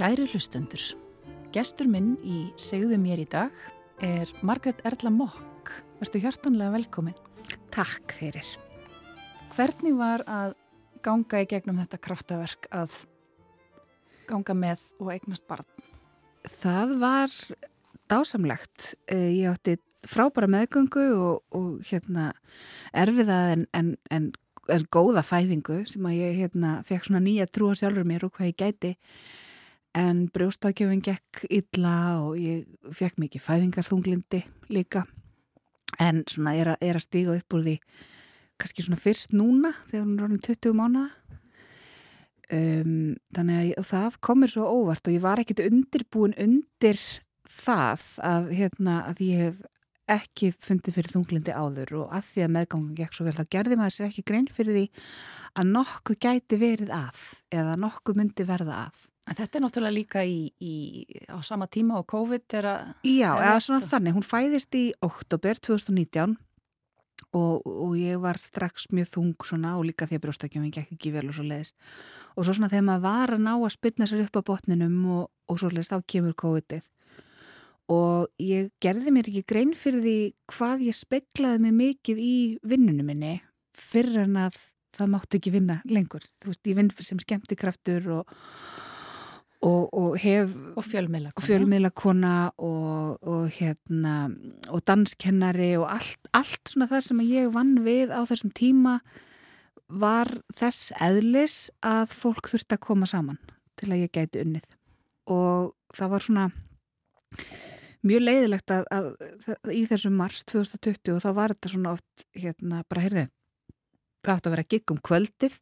Kæru hlustendur, gestur minn í Segðu mér í dag er Margret Erla Mokk. Vertu hjartanlega velkomin. Takk fyrir. Hvernig var að ganga í gegnum þetta kraftaverk að ganga með og eignast barn? Það var dásamlegt. Eh, ég átti frábæra meðgöngu og, og hérna, erfiða en, en, en, en góða fæðingu sem að ég hérna, fekk svona nýja trúa sjálfur mér og hvað ég gæti en brjóstakjöfin gekk illa og ég fekk mikið fæðingarþunglindi líka. En svona er að, að stíga upp úr því kannski svona fyrst núna þegar hún er orðin 20 mánuða um, þannig að ég, það komir svo óvart og ég var ekkit undirbúin undir það að, hérna, að ég hef ekki fundið fyrir þunglindi áður og að því að meðgangan gekk svo vel þá gerði maður sér ekki grein fyrir því að nokkuð gæti verið að eða nokkuð myndi verða að En þetta er náttúrulega líka í, í, á sama tíma og COVID er að... Já, eða svona þannig. Hún fæðist í oktober 2019 og, og ég var strax mjög þung svona og líka því að brjóstakjöfing gekk ekki vel og svo leiðis. Og svo svona þegar maður var að ná að spilna sér upp á botninum og, og svo leiðis þá kemur COVID-ið. Og ég gerði mér ekki grein fyrir því hvað ég speklaði mig mikið í vinnunum minni fyrir en að það mátti ekki vinna lengur. Þú veist, ég vinn sem skemmtikraftur og og, og hef og fjölmiðlakona, fjölmiðlakona og, og, hérna, og danskennari og allt, allt svona það sem ég vann við á þessum tíma var þess eðlis að fólk þurfti að koma saman til að ég gæti unnið. Og það var svona mjög leiðilegt að, að, að í þessum mars 2020 og þá var þetta svona oft hérna bara heyrðu það átt að vera gigg um kvöldið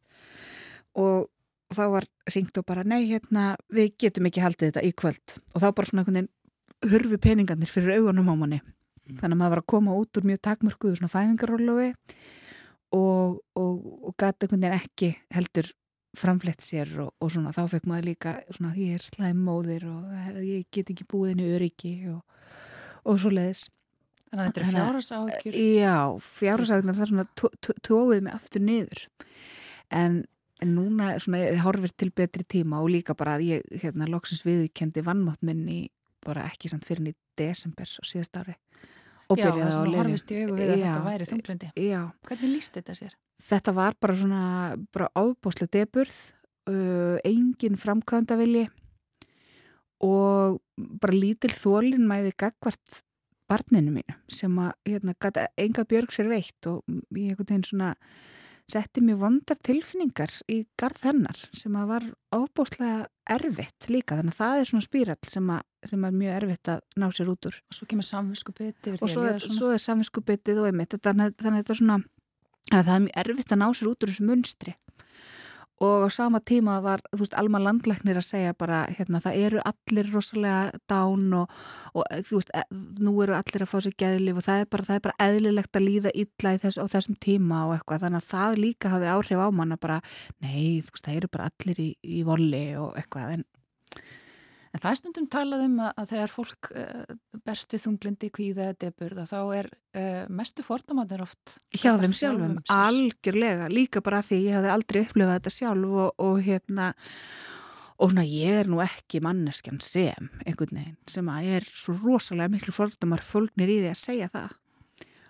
og og þá var ringt og bara nei hérna við getum ekki haldið þetta í kvöld. Og þá bara svona einhvern veginn hurfi peningarnir fyrir augunum á manni. Mm. þannig að maður var að koma út úr mjög takmörkuðu svona fæðingarólofi og, og, og gæti einhvern veginn ekki heldur framflett sér og, og svona þá fekk maður líka svona ég er slæmmóðir og ég get ekki búið í öryggi og svo leiðis Þannig að þetta er fjárhásákjur Já, fjárhásákjur það er svona tóið mig aftur niður. En en núna svona, horfir til betri tíma og líka bara að ég hérna, loksins viðkendi vannmátt minni bara ekki samt fyrir í desember á síðast ári Já, það er svona horfist í augu við að já, þetta væri þunglindi já. Hvernig líst þetta sér? Þetta var bara svona bara ábúslega deburð uh, engin framkvæmdavilji og bara lítil þólinn mæði gagvart barninu mínu sem að hérna, enga björg sér veitt og ég einhvern veginn svona setti mjög vondar tilfinningar í garð hennar sem að var óbúslega erfitt líka. Þannig að það er svona spýrall sem, sem er mjög erfitt að ná sér út úr. Og svo kemur samvinskupitið og svo er, svo er samvinskupitið og einmitt þannig að þetta er svona að það er mjög erfitt að ná sér út úr þessu munstri og á sama tíma var, þú veist, Alma Landlæknir að segja bara, hérna, það eru allir rosalega dán og, og þú veist, e, nú eru allir að fá sér geðlif og það er bara, það er bara eðlilegt að líða illa þess, þessum tíma og eitthvað, þannig að það líka hafi áhrif á manna bara, nei, þú veist, það eru bara allir í, í voli og eitthvað, en En það er stundum talað um að, að þegar fólk uh, berst við þunglindi, kvíða deburða þá er uh, mestu fordómaður oft hjá þeim sjálfum, algjörlega. Líka bara því ég hafði aldrei upplifað þetta sjálf og, og hérna og svona ég er nú ekki manneskjan sem einhvern veginn sem að er svo rosalega miklu fordómar fólknir í því að segja það.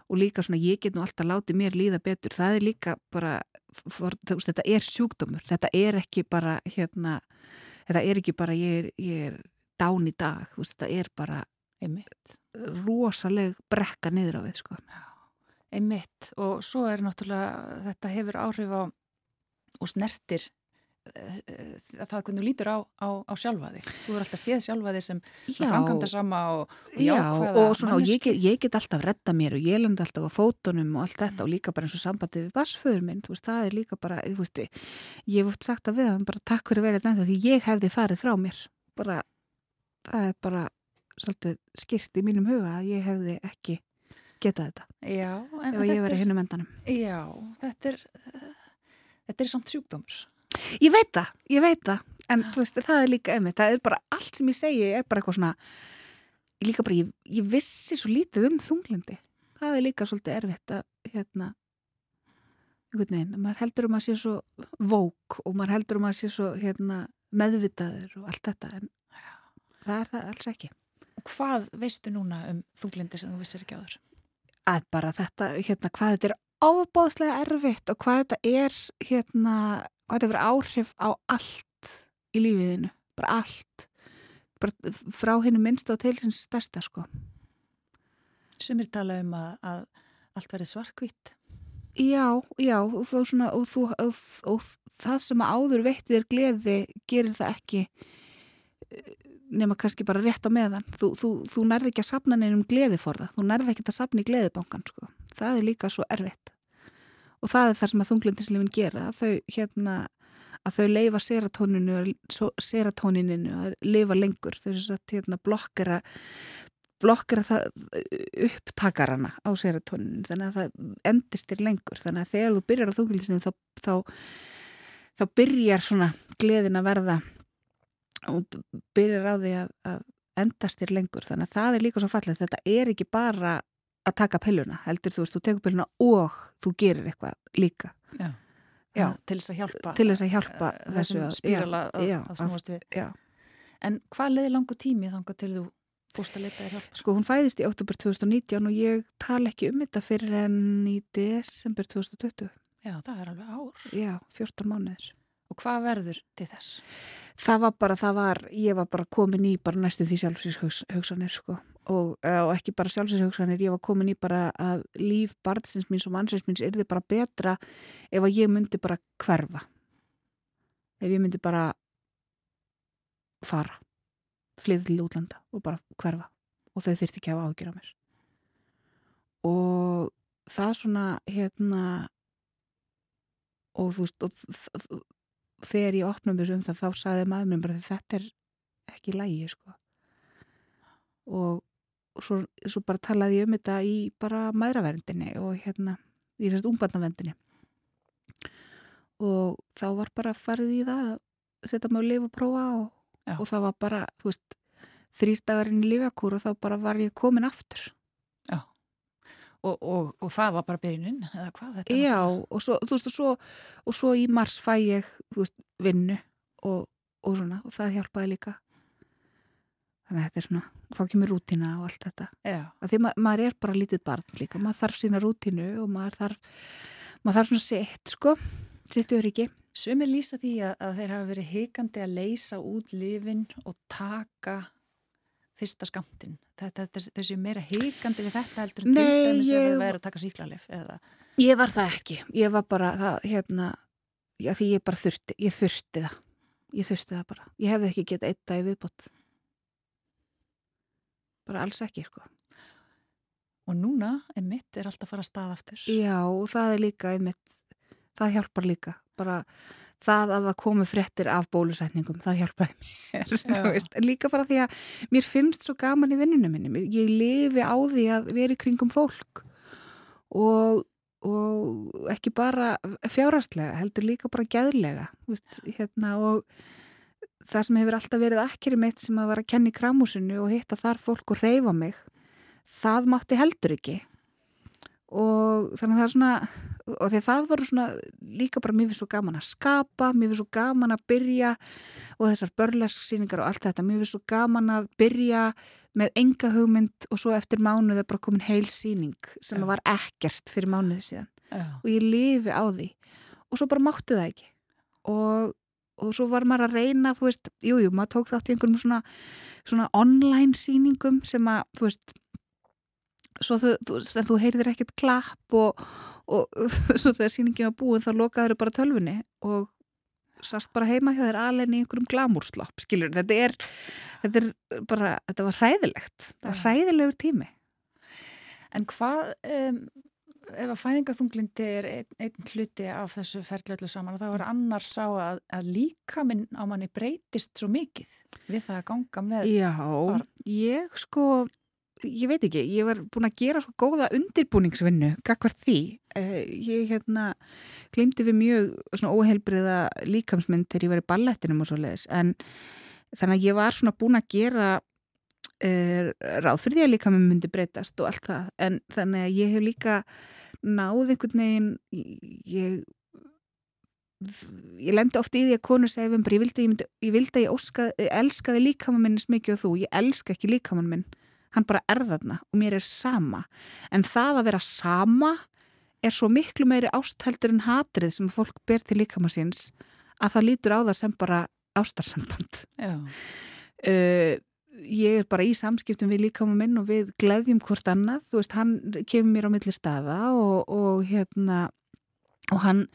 Og líka svona ég get nú alltaf látið mér líða betur, það er líka bara for, þetta er sjúkdómur, þetta er ekki bara hérna þetta er ekki bara ég er, ég er dán í dag, þú veist, þetta er bara einmitt. rosaleg brekka niður á við, sko. Einmitt, og svo er náttúrulega þetta hefur áhrif á og snertir það hvernig þú lítur á, á, á sjálfa þig þú er alltaf séð sjálfa þig sem framkvæmda sama og, og jákvæða Já, og, svona, og ég, get, ég get alltaf redda mér og ég lenda alltaf á fótonum og allt þetta mm. og líka bara eins og sambandið við basföður minn veist, það er líka bara, þú veist ég hef oft sagt að við hann bara takk fyrir verið nættu því ég hefði farið frá mér. Bara, það er bara svolítið skýrt í mínum huga að ég hefði ekki getað þetta. Já, ef ég verið hinn um endanum. Já, þetta er þetta er samt sjúkdómur Ég veit það, ég veit það en veist, það er líka er bara allt sem ég segi er bara eitthvað svona ég líka bara, ég, ég vissi svo lítið um þunglindi, það er líka svolítið erfitt að hérna einhvern veginn, maður heldur um að sé svo vók og maður heldur um að sé svo hérna meðvitaður og allt þetta en það er það alls ekki. Og hvað veistu núna um þunglindi sem þú vissir ekki áður? Að bara þetta, hérna, hvað þetta er ábáðslega erfitt og hvað þetta er, hérna, hvað þetta verður áhrif á allt í lífiðinu, bara allt, bara frá hennu minnst og til hins stærsta, sko. Sumir tala um að, að allt verði svartkvitt. Já, já, og, svona, og, þú, og, og það sem áður veitti þér gleði gerir það ekki eh, nema kannski bara rétt á meðan. Þú, þú, þú nærði ekki að sapna nefnum gleði for það. Þú nærði ekki að sapna í gleðibankan, sko. Það er líka svo erfitt. Og það er það sem að þunglindislefin gera, þau, hérna, að þau leifa seratónininu að lifa lengur. Þau er að hérna, blokkera blokkera upptakarana á serotoninu þannig að það endistir lengur. Þannig að þegar þú byrjar á þungildisnum þá, þá, þá byrjar svona gleðin að verða og byrjar á því að, að endastir lengur. Þannig að það er líka svo fallið þetta er ekki bara að taka pilluna heldur þú veist, þú tekur pilluna og þú gerir eitthvað líka Já, já til þess að hjálpa til þess að hjálpa uh, þessu spírala að, að, snúast við já. En hvað leði langu tími þanga til þú fórst að leta þér hjálp? Sko hún fæðist í oktober 2019 og ég tala ekki um þetta fyrir enn í desember 2020. Já, það er alveg ár. Já, 14 mánuður. Og hvað verður til þess? Það var bara, það var, ég var bara komin í bara næstu því sjálfsvíshugsanir sko og, og ekki bara sjálfsvíshugsanir, ég var komin í bara að líf barðsins míns og mannsins míns er þið bara betra ef að ég myndi bara hverfa. Ef ég myndi bara fara flyði til útlanda og bara hverfa og þau þurfti ekki að hafa ágjör á mér og það svona hérna og þú veist og þegar ég opnaði mér um það þá sagði maður mér bara þetta er ekki lægi sko og, og svo, svo bara talaði ég um þetta í bara maðuraverndinni og hérna í þessast ungbarnavendinni og þá var bara farið í það að setja mig á liv og prófa og og það var bara, þú veist, þrýr dagarinn í lífjakúr og þá bara var ég komin aftur. Já, og, og, og það var bara byrjunin, eða hvað þetta? Já, og svo, veist, og svo, og svo í mars fæ ég, veist, vinnu og, og svona, og það hjálpaði líka. Þannig að þetta er svona, þá kemur rútina og allt þetta. Já. Því ma maður er bara lítið barn líka, maður þarf sína rútinu og maður þarf, maður þarf svona sitt, sko, sitt öryggi. Sumir lýsa því að, að þeir hafa verið heikandi að leysa út lifin og taka fyrsta skamtin. Þetta, þetta, þessi meira heikandi við þetta heldur en dæmis að það væri að taka síklarlif eða... Ég var það ekki. Ég var bara það, hérna, já, því ég bara þurfti, ég þurfti það. Ég þurfti það bara. Ég hefði ekki getað eitt dag viðbott. Bara alls ekki, sko. Og núna, emitt, er alltaf að fara að staða aftur. Já, og það er líka, emitt, það hjálpar líka. Bara það að það komi frettir af bólusetningum, það hjálpaði mér en líka bara því að mér finnst svo gaman í vinnunum minni. Ég lifi á því að veri kringum fólk. Og, og ekki bara fjárhastlega, heldur líka bara gæðlega veist, hérna, og það sem hefur alltaf verið akkeri mitt sem að vera að kenna í kramúsinu og hitta þar fólk og reyfa mig það mátti heldur ekki. Og þannig að það er svona og því það voru svona líka bara mér finnst svo gaman að skapa, mér finnst svo gaman að byrja og þessar börlarsýningar og allt þetta, mér finnst svo gaman að byrja með enga hugmynd og svo eftir mánuð er bara komin heil síning sem var ekkert fyrir mánuði síðan. Já. og ég lifi á því. Og svo bara mátti það ekki. Og, og svo var maður að reyna þú veist, jújú, jú, maður tók þátt í einhverjum svona, svona online síningum sem að, þú veist svo þú, þú, þú heyrðir ekkert klapp og, og svo þegar síningin var búin þá lokaður bara tölfunni og sast bara heima hjá þér alveg í einhverjum glamúrslapp, skilur, þetta er þetta er bara, þetta var hræðilegt. Það var hræðilegur tími. En hvað um, ef að fæðingaþunglindi er einn, einn hluti af þessu ferðlöllu saman og þá er annars sá að, að líka minn á manni breytist svo mikið við það að ganga með Já, barn. ég sko ég veit ekki, ég var búin að gera svo góða undirbúningsvinnu, gagvar því uh, ég hérna glindi við mjög svona óheilbriða líkamsmynd þegar ég var í ballettinum og svo leiðis en þannig að ég var svona búin að gera uh, ráð fyrir því að líkaminn myndi breytast og allt það, en þannig að ég hef líka náð einhvern veginn ég ég lendi oft í því að konu segja um ég vildi, ég, ég að ég óska, elskaði líkamann minnis mikið og þú, ég elska ekki líkamann minn. Hann bara er þarna og mér er sama. En það að vera sama er svo miklu meiri ástældur en hatrið sem fólk ber til líkamann síns að það lítur á það sem bara ástarsamband uh, ég er bara í samskiptum við líkamann minn og við glefjum hvort annað, þú veist, hann kemur mér á milli staða og, og hérna og hann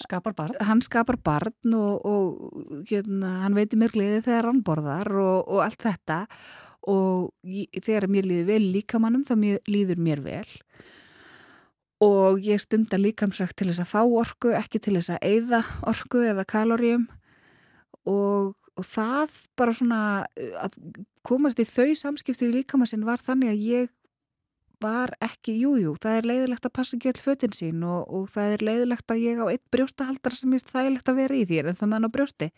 skapar barn, hann skapar barn og, og hérna, hann veitir mér gleði þegar hann borðar og, og allt þetta. Og ég, þegar mér líður vel líkamannum þá mér, líður mér vel. Og ég stundar líkamsrækt til þess að fá orku, ekki til þess að eyða orku eða kaloríum. Og, og það bara svona að komast í þau samskipti í líkamassinn var þannig að ég var ekki, jújú, jú, það er leiðilegt að passa ekki öll fötinn sín og, og það er leiðilegt að ég á eitt brjóstahaldar sem er þægilegt að vera í þér en það mann á brjósti.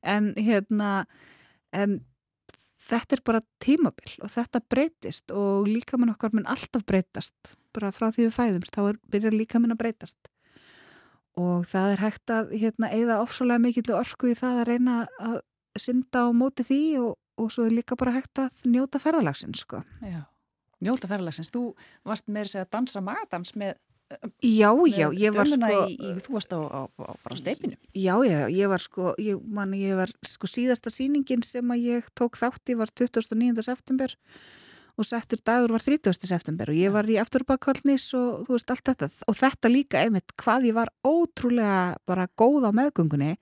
En hérna en þetta er bara tímabil og þetta breytist og líkamann okkar mun alltaf breytast. Bara frá því við fæðumst, þá er, byrjar líkamann að breytast. Og það er hægt að hérna eigða ofsalega mikill orku í það að reyna að synda á móti því og, og svo er líka bara hægt að njóta ferðalagsins sko. Já, njóta ferðalagsins, þú varst með þess að dansa magadans með Já, já, ég var sko í, í, Þú varst á, á, á bara steipinu Já, já, ég var sko ég, man, ég var sko síðasta síningin sem að ég tók þátti var 29. september og settur dagur var 30. september og ég var í afturbakvallnis og þú veist allt þetta og þetta líka einmitt hvað ég var ótrúlega bara góð á meðgöngunni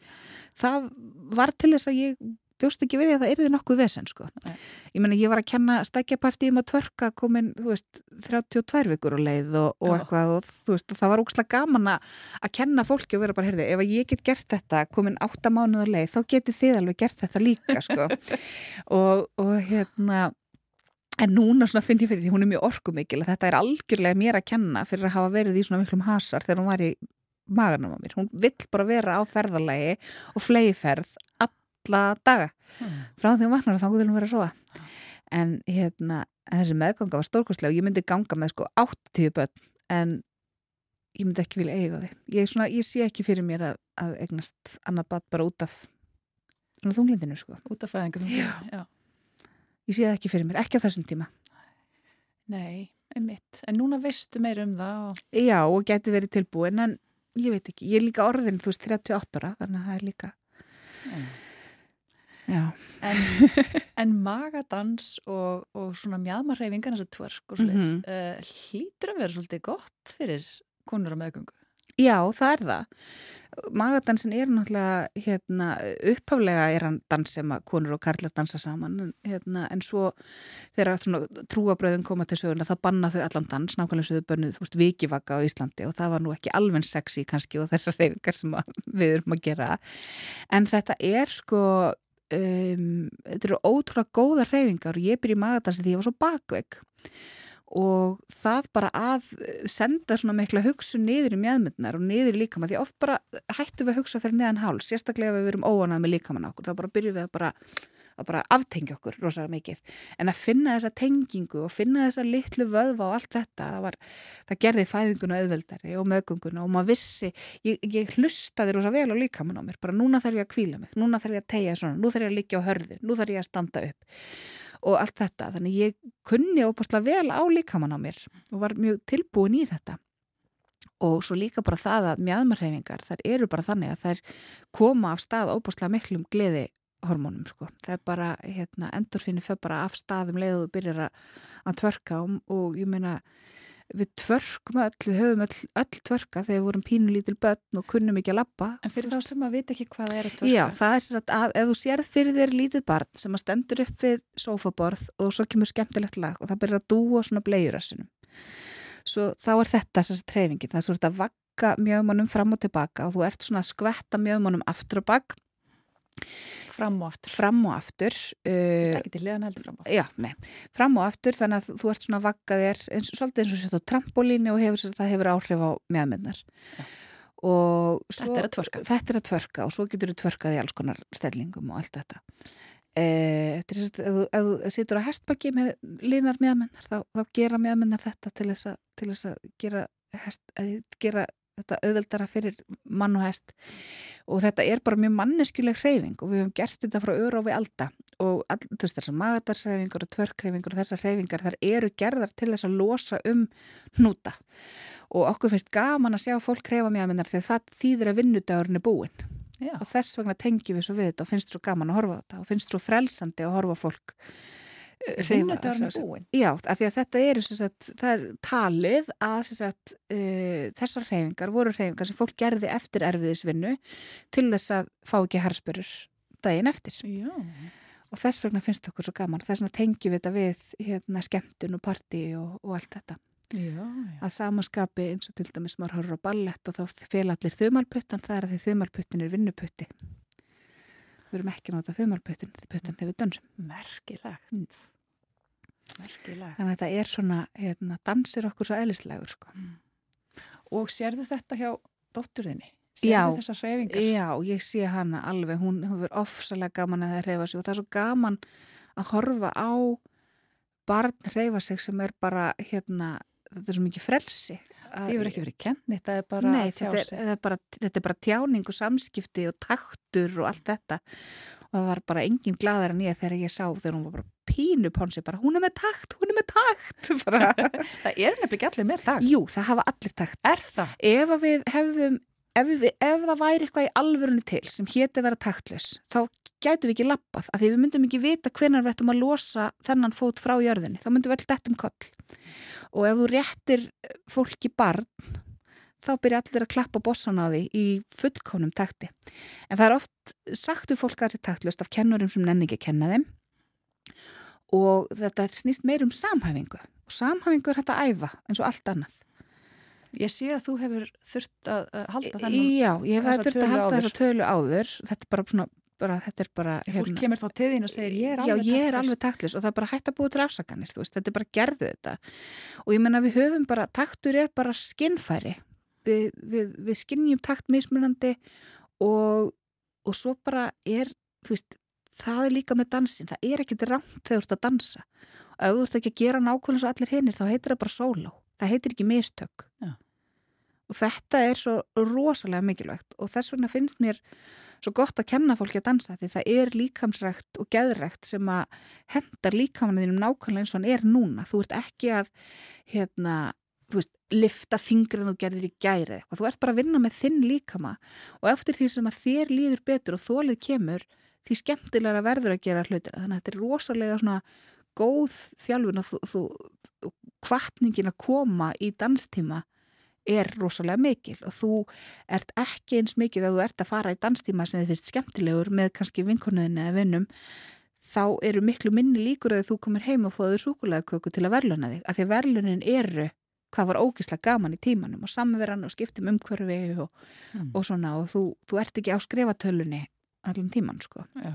það var til þess að ég bjóst ekki við því að það erði nokkuð vesen sko. Ég menna ég var að kenna stækjapartíum að tvörka komin, þú veist, 32 vikur og leið og, og eitthvað og þú veist, og það var ógslag gaman að kenna fólki og vera bara, heyrði, ef ég get gert þetta komin 8 mánuður leið, þá getur þið alveg gert þetta líka sko. og, og hérna en núna svona finn ég fyrir því hún er mjög orkumikil að þetta er algjörlega mér að kenna fyrir að hafa verið í svona miklum hasar þegar hún var í maganum á mér. Hún vill bara vera á ferðalagi og fleiferð alla daga. Mm. frá því að vaknar þá vil hún vera að sofa. En hérna, en þessi meðganga var stórkostlega og ég myndi ganga með sko 80 börn en ég myndi ekki vilja eiga þig ég, svona, ég sé ekki fyrir mér að, að eignast annað bad bara út af þunglindinu sko. Út af fæðingu þunglindinu, ég sé það ekki fyrir mér, ekki á þessum tíma. Nei, einmitt. En núna veistu meir um það og... Já, og geti verið tilbúin en ég veit ekki, ég er líka orðin þú veist 38 ára, þannig að það er líka Nei en, en magadans og, og svona mjadmarreifingan eins og tvörk og sliðis mm -hmm. uh, hlýtur að vera svolítið gott fyrir konur á meðgöngu? Já, það er það. Magadansin er náttúrulega hérna, upphaflega er hann dans sem að konur og karlar dansa saman hérna, en svo þegar trúabröðin koma til söguna þá banna þau allan dans, nákvæmlega sögðu bönnuð vikivaka á Íslandi og það var nú ekki alveg sexy kannski og þessar reyfingar sem við erum að gera. En þetta er sko um, þetta eru ótrúlega góða reyfingar og ég byrji magadansi því ég var svo bakvegg og það bara að senda svona mikla hugsu niður í mjöðmyndunar og niður í líkamann því oft bara hættu við að hugsa fyrir neðan háls sérstaklega ef við verum óanað með líkamann okkur þá bara byrjum við að bara að bara aftengja okkur rosalega mikið. En að finna þessa tengingu og finna þessa litlu vöðva og allt þetta það, var, það gerði fæðinguna auðveldari og mögunguna og maður vissi ég, ég hlustaði rosalega vel á líkamann á mér. Bara núna þarf ég að kvíla mig, núna þarf ég að tegja svona, nú þarf ég að liggja á hörðu, nú þarf ég að standa upp og allt þetta, þannig ég kunni óbúslega vel á líkamann á mér og var mjög tilbúin í þetta. Og svo líka bara það að mjöðmarhefingar þær eru bara þannig að þær koma af stað óbúslega miklum gleði hormónum sko. Það er bara, hérna, endorfinni fyrir bara af staðum leiðu og byrjar að tvörka og, og ég meina við tvörkum öll, við höfum öll, öll tvörka þegar við vorum pínu lítil börn og kunnum ekki að lappa. En fyrir þá sem að vita ekki hvað það er að tvörka? Já, það er sem að ef þú sérð fyrir þér lítið barn sem að stendur upp við sofaborð og svo kemur skemmtilegt lag og það byrjar að dúa svona blegjurassinum. Svo þá er þetta þess að treyfingin, það er svona að vakka mjögumannum fram og tilbaka og þú ert svona að skvetta mjögumannum aftur og bakk Fram og aftur. Fram og aftur. Það uh, er ekki til liðan heldur fram og aftur. Já, nei. Fram og aftur þannig að þú ert svona vakkað þér eins, svolítið eins og sett á trampolínu og hefur, það hefur áhrif á meðmennar. Þetta er að tvörka. Þetta er að tvörka og svo getur þú tvörkað í alls konar stellingum og allt þetta. Eftir þess að ef þú situr á hestbakki með línar meðmennar þá, þá gera meðmennar þetta til þess að, til þess að gera, hest, að gera þetta auðveldara fyrir mann og hest. Og þetta er bara mjög manneskileg hreyfing og við hefum gert þetta frá öru og við alda. Og all, þú veist þessar magadarshreyfingar og tvörkreyfingar og þessar hreyfingar þar eru gerðar til þess að losa um hnúta. Og okkur finnst gaman að sjá fólk hreyfa mjög því að það þýðir að vinnudagurinn er búin Já. og þess vegna tengjum við svo við þetta og finnst svo gaman að horfa á þetta og finnst svo frelsandi að horfa fólk Vinnudagurinn er búin? Já, af því að þetta er, sagt, er talið að sagt, uh, þessar hreyfingar voru hreyfingar sem fólk gerði eftir erfiðisvinnu til þess að fá ekki herspörur daginn eftir. Já. Og þess vegna finnst okkur svo gaman. Þess vegna tengjum við þetta við hérna, skemmtun og parti og, og allt þetta. Já, já. Að samaskapi eins og til dæmis maður horfður á ballett og þá fel allir þumalputtan, það er að því þumalputtin er vinnuputti. Við erum ekki notað þumalputtin, þegar við dönsum. Merkilegt. Merkilegt. Þannig að þetta er svona, hérna, dansir okkur svo eðlislegur, sko. Mm. Og sérðu þetta hjá dótturðinni? Sérðu þessar hreyfingar? Já, ég sé hana alveg. Hún hefur ofsalega gaman að það hreyfa sig og það er svo gaman að horfa á barn hreyfa sig sem er bara, hérna, þetta er svo mikið frelsi. Það hefur ekki verið kent, þetta er bara Nei, þetta er, þetta, er bara, þetta er bara tjáning og samskipti og taktur og allt þetta og það var bara enginn gladar en ég þegar ég sá þegar hún var bara pínu pónsi bara hún er með takt, hún er með takt. Það er nefnilega allir með takt. Jú, það hafa allir takt. Er það? Ef við hefðum ef, við, ef það væri eitthvað í alvörunni til sem hétti að vera taktlös þá gætu við ekki lappað af því við myndum ekki vita hvernig við ættum að losa þennan fót frá jörðinni. Þá myndum við alltaf þetta um koll. Og ef þú réttir fólki barn þá byrja allir að klappa bossan á því í fullkonum takti. En það er oft sagtu fólk að er taktlust af kennurum sem nenni ekki að kenna þeim og þetta snýst meir um samhæfingu. Og samhæfingu er hægt að æfa eins og allt annað. Ég sé að þú hefur þurft að halda þennan Já, ég hef þurft að halda þessa tölu áður. Þetta er bara svona bara, þetta er bara hérna, fólk kemur þá til þín og segir ég er alveg taktlust já ég er alveg taktlust og það er bara hægt að búa til afsakanir veist, þetta er bara gerðu þetta. Og ég menna við höfum bara, taktur er bara skinnfæri við, við, við skinnjum takt mismunandi og, og svo bara er veist, það er líka með dansin það er ekkit rámt þegar þú ert að dansa og ef þú ert ekki að gera nákvæmlega svo allir hinnir þá heitir það bara solo, það heitir ekki mistök já. og þetta er svo rosalega mikilvægt og þess vegna finnst mér svo gott að kenna fólki að dansa því það er líkamsrækt og geðrækt sem að hendar líkamanninum nákvæmlega eins og hann er núna. Þú ert ekki að hérna, þú veist, lifta þingrið og gerðir í gæri eitthvað. Þú ert bara að vinna með þinn líkama og eftir því sem að þér líður betur og þólið kemur því skemmtilega verður að gera hlutir. Þannig að þetta er rosalega svona góð þjálfun og þú, þú, þú kvartningin að koma í danstíma er rosalega mikil og þú ert ekki eins mikil að þú ert að fara í danstíma sem þið finnst skemmtilegur með kannski vinkonuðin eða vinnum þá eru miklu minni líkur að þú komir heim og fóður súkulæðköku til að verluna þig af því að verlunin eru hvað var ógislega gaman í tímanum og samverðan og skiptum umhverfi og, mm. og svona og þú, þú ert ekki á skrifatölunni allan tíman sko. Já.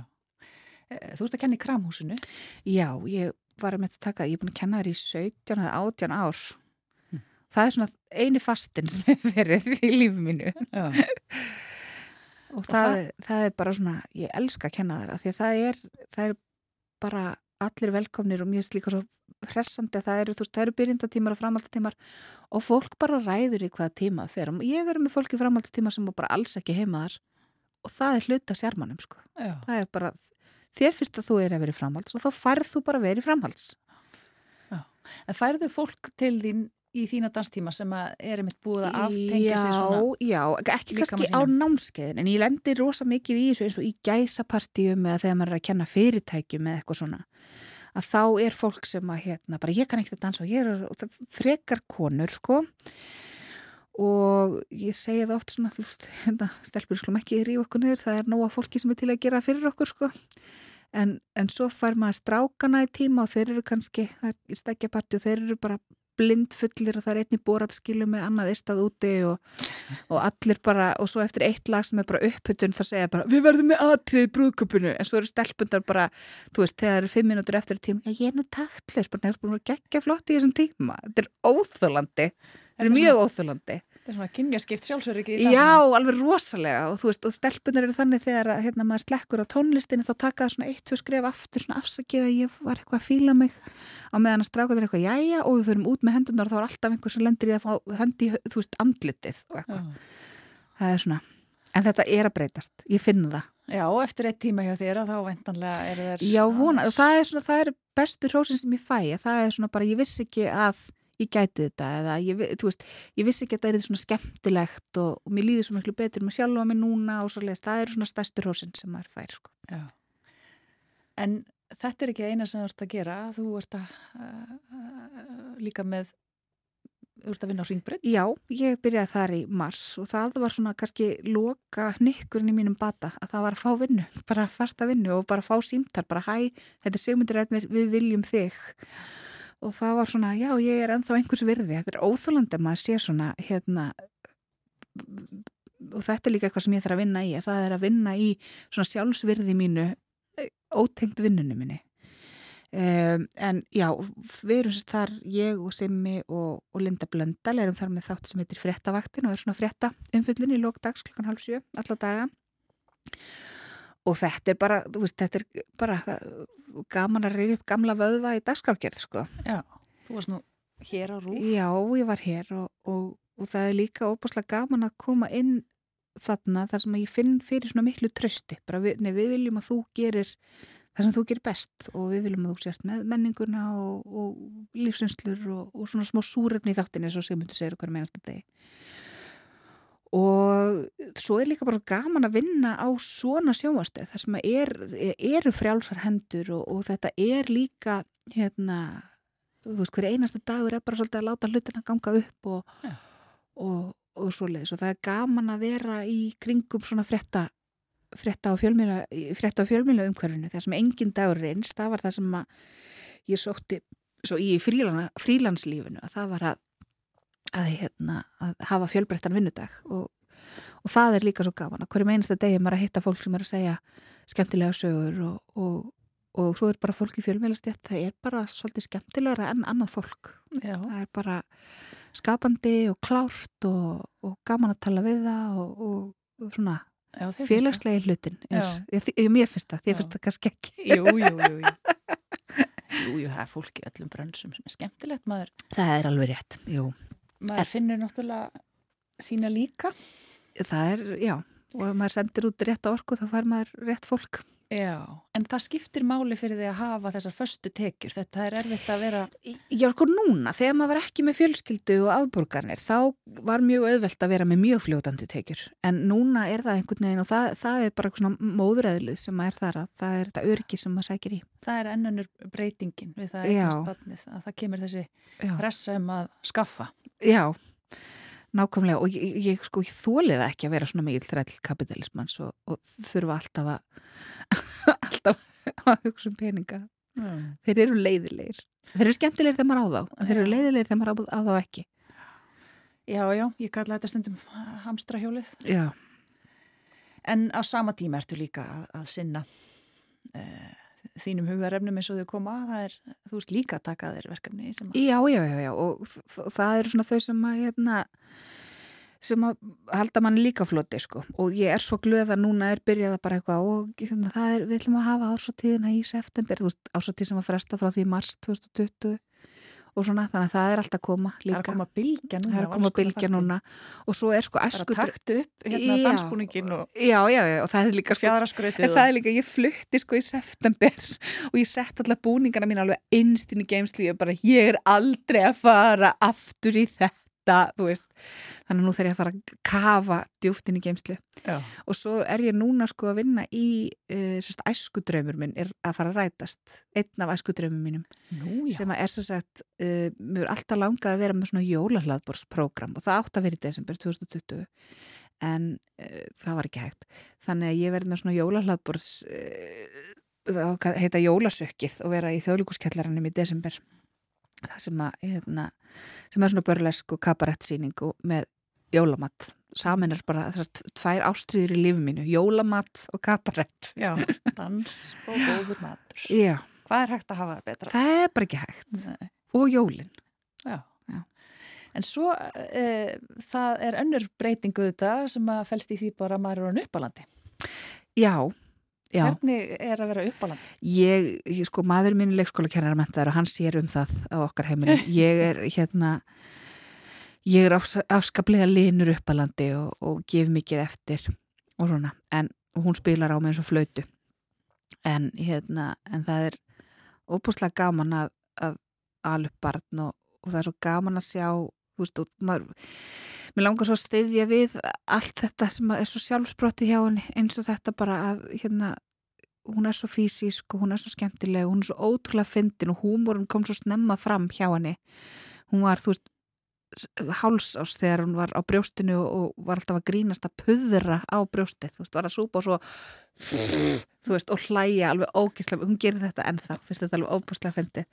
Eh, þú ert að kenna í kramhúsinu? Já, ég var að með þetta taka, ég er búin að kenna þér í 17 eða 18 ár. Það er svona eini fastin sem hefur verið í lífið mínu. Og, og það, það, það er bara svona ég elska að kenna það því að það er, það er bara allir velkomnir og mér er líka svo hressandi að það eru, veist, eru byrjindatímar og framhaldstímar og fólk bara ræður í hvaða tíma það fer. Ég verður með fólki framhaldstíma sem bara alls ekki heimaðar og það er hlut af sérmannum sko. það er bara þér fyrst að þú er að vera í framhalds og þá færð þú bara að vera í framhalds Já. En færðu fólk til þín í þína danstíma sem er einmitt búið að aftengja sig svona Já, ekki kannski á námskeiðin en ég lendir rosa mikið í þessu eins og í gæsapartíum eða þegar maður er að kenna fyrirtækjum eða eitthvað svona að þá er fólk sem að hérna bara ég kann ekki að dansa og ég er frekar konur sko og ég segi það oft svona þú hérna, stelpur sklum ekki rífa okkur niður, það er nóga fólki sem er til að gera fyrir okkur sko. En, en svo fær maður strákana í tíma og þeir eru kannski, það er stekjaparti og þeir eru bara blindfullir og það er einni bóratskilu með annað istað úti og, og allir bara, og svo eftir eitt lag sem er bara upphutun þá segja bara við verðum með aðtrið brúðköpunu en svo eru stelpundar bara, þú veist, þegar það eru fimm minútur eftir tím, já ég er nú taktlis bara nefnir búin að gegja flott í þessum tíma. Þetta er óþölandi, þetta er mjög óþölandi Það er svona kynjaskipt sjálfsöryggi í Já, dansinum. alveg rosalega og þú veist, og stelpunar eru þannig þegar að, hérna, maður slekkur á tónlistinni þá taka það svona eitt, tvö skref aftur svona afsakið að ég var eitthvað að fíla mig á meðan að stráka þeir eitthvað jæja og við förum út með hendunar og þá er alltaf einhver sem lendir í að fá hendi, þú veist, andlitið og eitthvað. Já. Það er svona, en þetta er að breytast, ég finn það. Já, eftir eitt tíma hjá þér að þá vendanlega eru þeir... Já, vona, og það er svona, það er bestu hrósin sem ég fæ, að það er svona bara, ég vissi ekki að ég gæti þetta eða ég, veist, ég vissi ekki að það er svona skemmtilegt og, og mér líður svo miklu betur með sjálfa mig núna og svo leiðist, það eru svona stærstu hrósin sem maður fær, sko. En þetta er ekki eina sem þú ert að gera. Þú ert að uh, uh, líka með, þú ert að vinna á ringbreytt. Já, ég byrjaði þar í mars og það var svona kannski loka hnykkurinn í mínum bata að það var að fá vinnu, bara fasta vinnu og bara fá símtar, bara hæ, þetta er Sigmundur Ernir, við viljum þig og það var svona, já, ég er ennþá einhvers virði, þetta er óþólandi að maður sé svona, hérna og þetta er líka eitthvað sem ég þarf að vinna í, að það er að vinna í svona sjálfsvirði mínu ótengt vinnunum minni. Um, en já, við erum sérst þar ég og Simmi og, og Linda Blöndal erum þar með þátt sem heitir fréttavaktin og er svona frétta umfyllin í lókdags klukkan halv sjö alla daga og þetta er bara, veist, þetta er bara gaman að reyfi upp gamla vöðva í dagskrafgerð, sko. Já, þú varst nú hér á rúf. Já, ég var hér og, og, og það er líka óbúslega gaman að koma inn þarna þar sem ég finn fyrir svona miklu trösti, bara við, nei, við viljum að þú gerir það sem þú gerir best og við viljum að þú sért með menninguna og, og lífsynslur og, og svona smá súrefni í þáttinni eins og Sigmundur segir okkur með einasta degi og svo er líka bara gaman að vinna á svona sjónvarstöð þar sem er, eru frjálsar hendur og, og þetta er líka hérna þú veist hver einasta dagur er bara svolítið að láta hlutina ganga upp og, Já. og, og svoleiðis og það er gaman að vera í kringum svona frétta frétta á fjölmjöla, umhverfinu þar sem engin dagur eins, það var það sem að ég sótti svo í frílanslífinu að það var að að, hérna, að hafa fjölbreyttan vinnudag og, og það er líka svo gaman. Að hverjum einasta degi maður að hitta fólk sem er að segja skemmtilega sögur og, og, og svo er bara fólk í fjölmjölastjætt það er bara svolítið skemmtilegra en annað fólk. Já, það er bara skapandi og klárt og, og gaman að tala við það og, og svona þér félagslegi hlutin er, ég, ég, mér finnst það, ég finnst það kannski ekki. Það. Jú, jú, jú, jú. Það er fólk í öllum brönsum sem er skemmtilegt. Maður, það er alveg rétt, jú maður finnur náttúrulega sína líka. það er, já, og ef maður sendir út rétt orku þá fær maður rétt fólk Já, en það skiptir máli fyrir því að hafa þessar föstu tekjur. Þetta er erfitt að vera... Já, sko núna, þegar maður var ekki með fjölskyldu og afborgarnir, þá var mjög auðvelt að vera með mjög fljótandi tekjur. En núna er það einhvern veginn og það, það er bara svona móðuræðlið sem maður er þar að það er þetta öryggi sem maður sækir í. Það er ennunur breytingin við það Já. eignast badnið, að það kemur þessi Já, pressa um að skaffa. Já nákvæmlega og ég, ég sko ég þólið ekki að vera svona mikil þræll kapitalismans og, og þurfa alltaf að alltaf að hugsa um peninga. Mm. Þeir eru leiðilegir. Þeir eru skemmtilegir þegar maður á þá, en þeir eru leiðilegir þegar maður á þá ekki. Já, já, ég kalla þetta stundum hamstrahjólið. Já. En á sama tíma ertu líka að, að sinna uh, þínum hugðarefnum eins og þau koma. Er, þú veist líka að taka þér verkefni að... Já, já, já, já, og það eru svona þau sem að, hérna, sem að halda manni líka floti, sko, og ég er svo glöð að núna er byrjað að bara eitthvað og hérna, er, við ætlum að hafa ársatíðina í september, þú veist, ársatíð sem að fresta frá því mars 2020 og svona, þannig að það er alltaf að koma Það er líka. að koma bylgja núna. Það er að koma konar bylgja núna og svo er sko Það er að taktu upp hérna dansbúningin og Já, já, já, og það er líka sko, fjæðraskrautið. En það er líka, ég flutti sko í september og ég sett alla búningana mín alveg innst inn í geimslu, ég bara, ég er aldrei að fara aftur í þetta, þú veist, þannig að nú þarf ég að fara að kafa djúft inn í geimslu Já. og svo er ég núna sko að vinna í, uh, æskudraumur minn er að fara að rætast, einn af æskudraumum mínum. Nú, sem að er sem sagt, uh, er alltaf langað að vera með svona jólahlaðborsprógram og það átt að vera í desember 2020 en uh, það var ekki hægt. Þannig að ég verði með svona jólahlaðbors uh, það heita jólasökkið og vera í þjóðlíkuskjallarannum í desember það sem að hérna, sem er svona börlesk og kabarettsýning og með jólamatt samin er bara þessar tvær ástriður í lífi mínu, jólamatt og kabarett Já, dans og góður matur. Já, Hvað er hægt að hafa það betra? það er bara ekki hægt Nei. og jólin Já. Já. En svo e, það er önnur breytingu þetta sem að fælst í því bara að maður eru á uppalandi. Já, já. Hvernig er að vera uppalandi? Ég, ég sko, maður minn er leikskóla kennarmentaður og hann sér um það á okkar heimili. Ég er hérna, ég er afs afskaplega linur uppalandi og, og gef mikið eftir og svona. En hún spilar á mig eins og flautu. En hérna, en það er óbúslega gaman að, að alveg barn og, og það er svo gaman að sjá, þú veist, og maður, mér langar svo að styðja við allt þetta sem er svo sjálfsbrotti hjá henni eins og þetta bara að, hérna, hún er svo fysísk og hún er svo skemmtileg og hún er svo ótrúlega fyndin og húmórum kom svo snemma fram hjá henni. Hún var, þú veist, hálsás þegar hún var á brjóstinu og var alltaf að grínast að puðra á brjóstið, þú veist, var að súpa og svo þú veist, og hlæja alveg ógíslega, hún gerir þetta ennþá finnst þetta alveg óbúslega fyndið.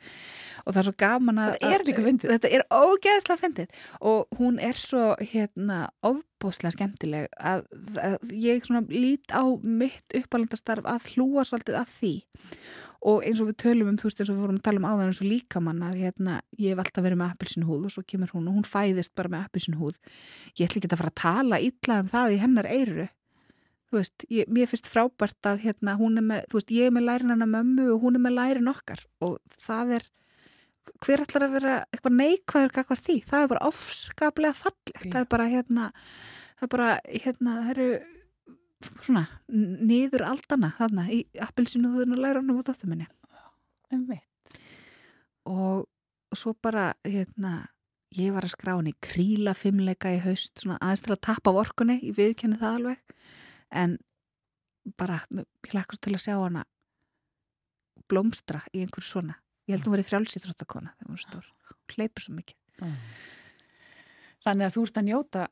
Og það er svo gaman að Þetta er líka fyndið. þetta er ógeðslega fyndið. Og hún er svo hérna óbúslega skemmtileg að, að ég svona lít á mitt uppalendastarf að hlúa svolítið að því og eins og við tölum um, þú veist, eins og við vorum að tala um áðan eins og líkamann að hérna, ég hef alltaf verið með appilsinu húð og svo kemur hún og hún fæðist bara með appilsinu húð ég ætla ekki að fara að tala illa um það í hennar eiru þú veist, ég, mér finnst frábært að hérna, hún er með, þú veist, ég er með lærin hennar mömmu og hún er með lærin okkar. Og það er, hver ætlar að vera eitthvað neikvæður kakvar því? Það er bara ofskaplega fallegt. Það er bara hérna, það er bara hérna, það eru svona niður aldana þarna í appilsinu húðun og læranum og dóttur minni. Einmitt. og svo bara hérna, ég var að skrá henni kríla fimmleika í haust svona aðeins til að tappa af orkunni, ég viðkenni það alveg. En bara ég lækast til að sjá hana blómstra í einhverju svona. Ég held að hún verið frjálsýþróttakona þegar hún var stór, hún hleypur svo mikið. Þannig að þú ert að njóta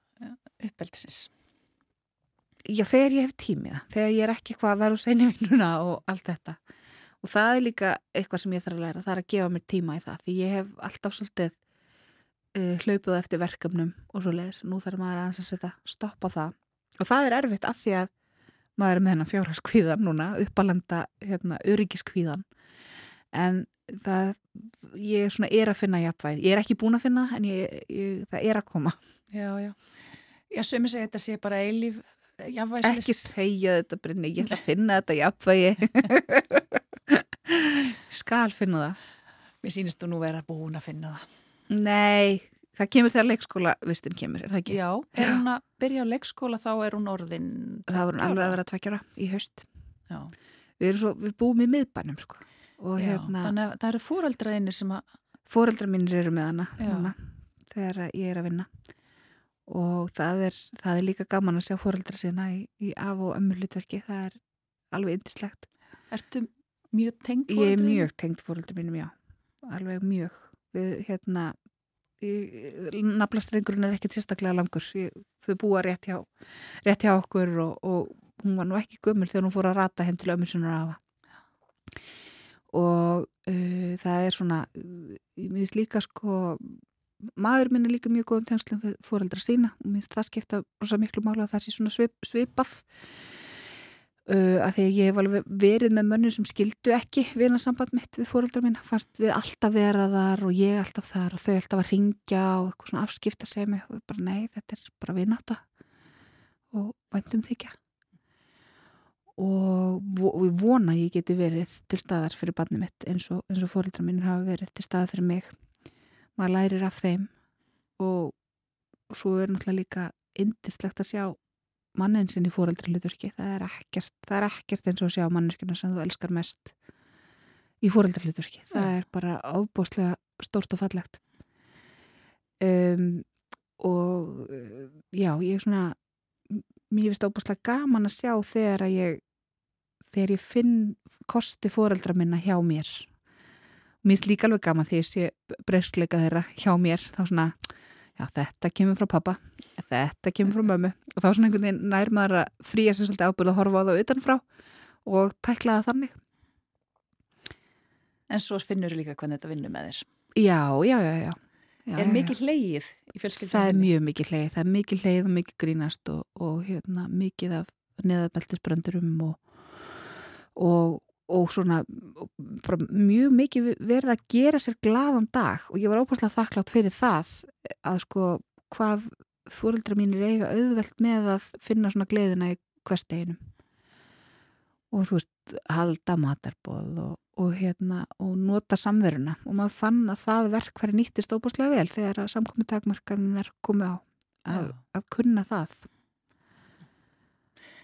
uppeldisins. Já, þegar ég hef tímiða, þegar ég er ekki eitthvað að vera úr seinni vinnuna og allt þetta. Og það er líka eitthvað sem ég þarf að læra það er að gefa mér tíma í það því ég hef alltaf svolítið uh, hlaupið eftir verkefnum og svo leiðis nú þarf maður aðeins að setja stopp á það. Og það er erfitt af því að maður er með hennan fjárhagskvíðan núna uppalenda hérna, öryggiskvíðan. En það ég er svona er að finna jafnvæð ég er ekki búin að finna en ég, ég, það er að koma. Já, já. Já, sömi segi þetta sé bara eilíf jafnvægislist. ekki segja þetta Brynni, ég ætla að finna þetta jafnvægi skal finna það Mér sýnist þú nú vera búin að finna það. nei, það kemur þegar leikskóla vistin kemur, er það ekki? Já, er hún að byrja á leikskóla þá er hún orðin... það voru alveg að vera tveggjara í haust Já, við, erum svo, við búum í miðbænum sko. og já. hérna, þannig að það eru fóreldraðinni sem að... fóreldra mínir eru með hana núna, þegar ég er að vinna og það er, það er líka gaman að sjá fóreldra sína í, í af og ömmu hlutverki, það er alveg indislegt Ertu mjög tengd Ég er mjög tengd fóröldum mínum, já. Alveg mjög. Við, hérna, naflastrengurinn er ekkert sérstaklega langur. Ég, þau búa rétt hjá, rétt hjá okkur og, og hún var nú ekki gömul þegar hún fór að rata henn til ömmusunar afa. Og uh, það er svona, ég minnst líka sko, maður minn er líka mjög góðum tengslum við fóreldra sína og minnst það skipta rosa miklu mála að það sé svona svip, svipað. Uh, að því að ég hef alveg verið með mönnum sem skildu ekki vina samband mitt við fóreldra mín fannst við alltaf vera þar og ég alltaf þar og þau alltaf að ringja og eitthvað svona afskipta segja mig og bara nei, þetta er bara vináta og væntum þykja. Og ég vona ég geti verið til staðar fyrir barnið mitt eins og, og fóreldra mínir hafa verið til staðar fyrir mig maður lærir af þeim. Og, svo er náttúrulega líka indislegt að sjá mannin sinn í fóreldri hlutverki það er ekkert, það er ekkert eins og að sjá manneskina sem þú elskar mest í fóreldri hlutverki það er bara ábúslega stórt og fallegt. Um, og já, ég er svona mér finnst ábúslega gaman að sjá þegar að ég þegar ég finn kosti fóreldra minna hjá mér mér finnst líka alveg gaman þegar ég sé breyskleika þeirra hjá mér. Þá svona, já þetta kemur frá pappa þetta kemur frá mömmu. Og þá svona einhvern veginn nær maður að fría sér svolítið ábyrð að horfa á það utanfrá og tækla það þannig. En svo finnur líka hvernig þetta vinnur með þér. já, já, já, já, já er mikið hleyið í fjölskyldunum? Það er mjög mikið hleið, það er mikið hleið og mikið grínast og, og hérna, mikið af neðabeltisbröndurum og, og, og svona mjög mikið verið að gera sér glaðan dag og ég var óbúslega þakklátt fyrir það að sko hvað fóröldra mínir eiga auðvelt með að finna svona gleðina í hversteginum og þú veist halda matarbóð og, og hérna og nota samveruna. Og maður fann að það verk hverju nýttist óbúslega vel þegar að samkomi takmarkanin er komið á að, að kunna það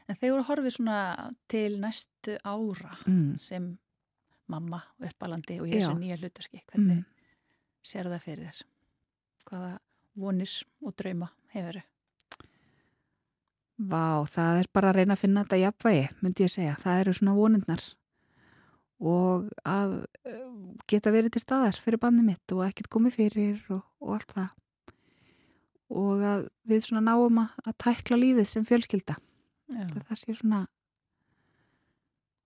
En þegar horfið svona til næstu ára mm. sem mamma uppalandi og ég sem nýja hlutarski, hvernig mm. sér það fyrir þér? Hvaða vonir og drauma hefur þau? Vá, það er bara að reyna að finna þetta jafnvægi, myndi ég segja. Það eru svona vonindnar og að geta verið til staðar fyrir bandi mitt og ekkert komið fyrir og, og allt það. Og að við svona náum að, að tækla lífið sem fjölskylda. Það sé svona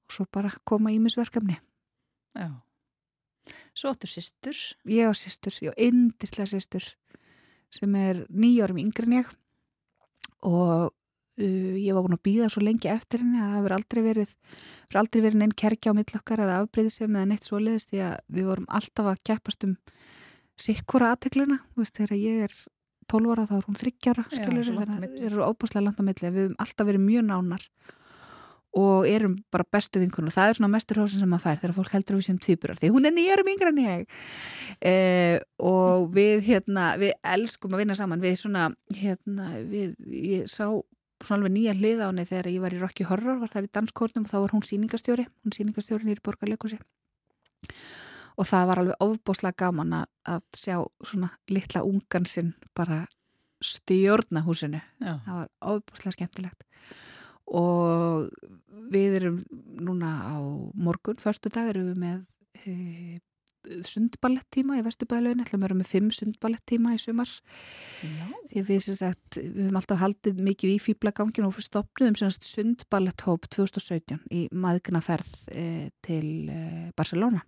og svo bara koma ímisverkefni. Já. Svo áttur sýstur? Ég á sýstur, ég á indislega sýstur sem er nýjórum yngre en ég og Uh, ég var búin að býða svo lengi eftir henni að það verður aldrei verið verður aldrei verið neinn kerkja á millokkar eða afbreyðið sem eða neitt svoleiðist því að við vorum alltaf að keppast um sikkura aðtegluna, þú veist þegar ég er 12 ára þá er hún 30 ára skilur, þannig að það eru óbúslega langt á milli. Við hefum alltaf verið mjög nánar og erum bara bestu vinkunum og það er svona mestur hósin sem maður fær þegar fólk heldur við sem tvíburar því hún er nýjarum yngra en ég. Eh, og við hérna við elskum að vinna saman. Við svona hérna við, ég sá svona alveg nýja hlið á henni þegar ég var í Rocky Horror, var það í danskórnum og þá var hún síningastjóri, hún síningastjóri nýri borgarleikusi og það var alveg ofbóslega gaman að, að sjá svona litla ungan sinn bara stjórna húsinu. Já. það var ofbóslega skemmtilegt. Og við erum núna á morgun, förstu dag erum við með e, sundballettíma í Vesturbælaun ætlum að vera með fimm sundballettíma í sumar. Já. því við, sagt, við höfum alltaf haldið mikið í fýblagangin og stopnum sundballetthóp 2017 í maðgnaferð eh, til eh, Barcelona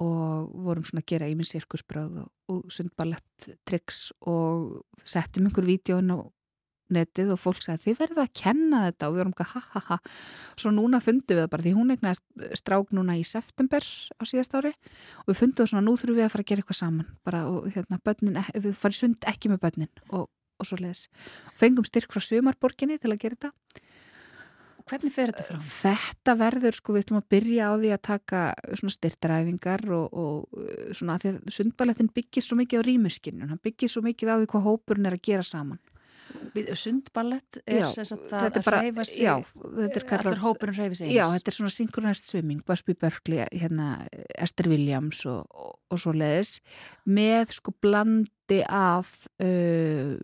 og vorum svona að gera minn sirkusbröð og, og sundballettricks og settum einhver vídjón og netið og fólk sagði þið verða að kenna þetta. Og við vorum ekki ha ha ha. Svo núna fundum við það bara því hún egnaði strák núna í september á síðast ári og við fundum það svona nú þurfum við að fara að gera eitthvað saman. Bara og hérna börnin, e, við farum sund ekki með börnin og, og svo leiðis fengum styrk frá Sumarborginni til að gera þetta Hvernig fer þetta fram? Þetta verður sko við ætlum að byrja á því að taka svona styrtaræfingar og, og svona að því að sundballettin byggir svo mikið á rýmiskinu, hann byggir svo mikið á því hvað hópurinn er að gera saman. Sundballett er þess að það að reyfa sig allir hópurinn reyfi sig eins. Já, þetta er svona synchronized swimming Busby Berkeley, hérna Esther Williams og, og, og svo leiðis með sko blandi af uh,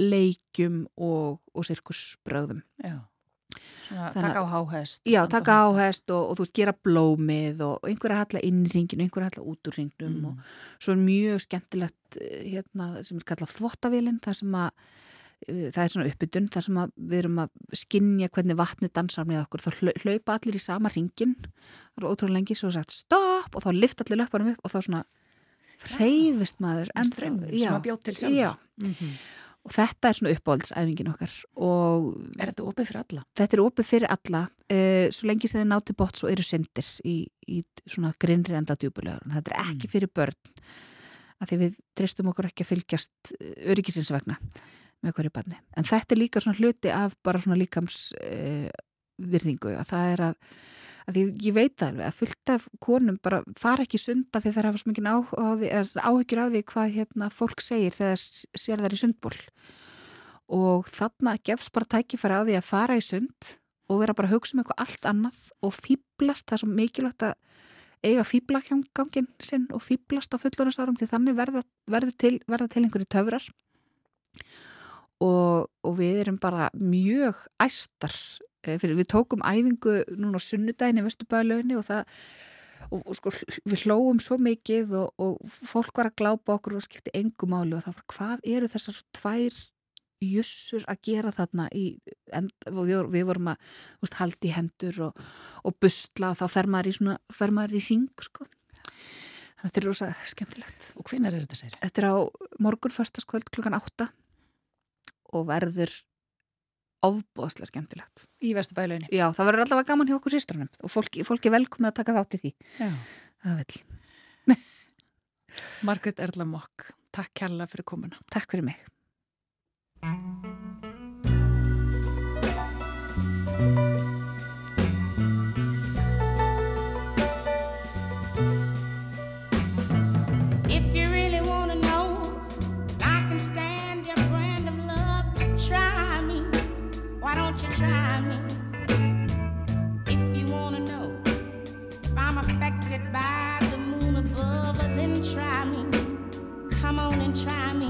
leikjum og, og sirkusbröðum Já Svona, taka á háhest Já, taka á háhest og, og þú veist, gera blómið og einhverja halla inn í ringinu, einhverja halla út úr ringnum mm. og svo er mjög skemmtilegt eh, hérna sem er kallað þvottavílinn, það sem að Eh, það er svona uppbytun þar sem við erum að skinja hvernig vatni dansar með okkur. Þá hlaupa allir í sama ringin það er ótrúlega lengi, svo sagt stopp og þá lift allir löpunum upp og þá svona freyfist maður en strömmur sem að bjóð til sjálf mm -hmm. Og þetta er svona uppáhaldsæfingin okkar og Er þetta opið fyrir alla? Þetta er opið fyrir alla uh, svo lengi sem þið nátti bótt svo eru syndir í, í svona grinnri enda djúbulegur þetta er ekki mm. fyrir börn af því við tristum okkur ekki að fylgjast eh, öryggisins vegna með hverju barni. En þetta er líka svona hluti af bara svona líkams uh, virðingu að það er að, að ég, ég veit alveg að fullt af konum bara fara ekki sunda því það hafa svo mikið áhyggjur á því hvað hérna, fólk segir þegar sér þær í sundból. Og þarna gefst bara tækifæra á því að fara í sund og vera bara að hugsa um eitthvað allt annað og fýblast, það er svo mikilvægt að eiga fýblagangin sinn og fýblast á fullorðasárum því þannig verða, verða til, til einhverju töfrar. Og, og við erum bara mjög æstar fyrir við tókum æfingu núna á sunnudagin í Vesturbæðalöginni og það og, og sko við hlóum svo mikið og, og fólk var að glápa okkur og skipti engum áli og það var hvað eru þessar tvær jussur að gera þarna í, en, við vorum að veist, haldi hendur og, og busla og þá fer maður í, svona, fer maður í ring sko þannig að þetta er rosa skemmtilegt Og hvenar er þetta sér? Þetta er á morgun förstaskvöld klukkan 8 og verður ofbóðslega skemmtilegt. Í Vesturbælauðinni? Já, það verður allavega gaman hjá okkur sýstrunum og fólki, fólki velkomið að taka þátt í því. Já. Það vil. Margret Erla Mokk, Takk kærlega fyrir komuna. Takk fyrir mig. Try me.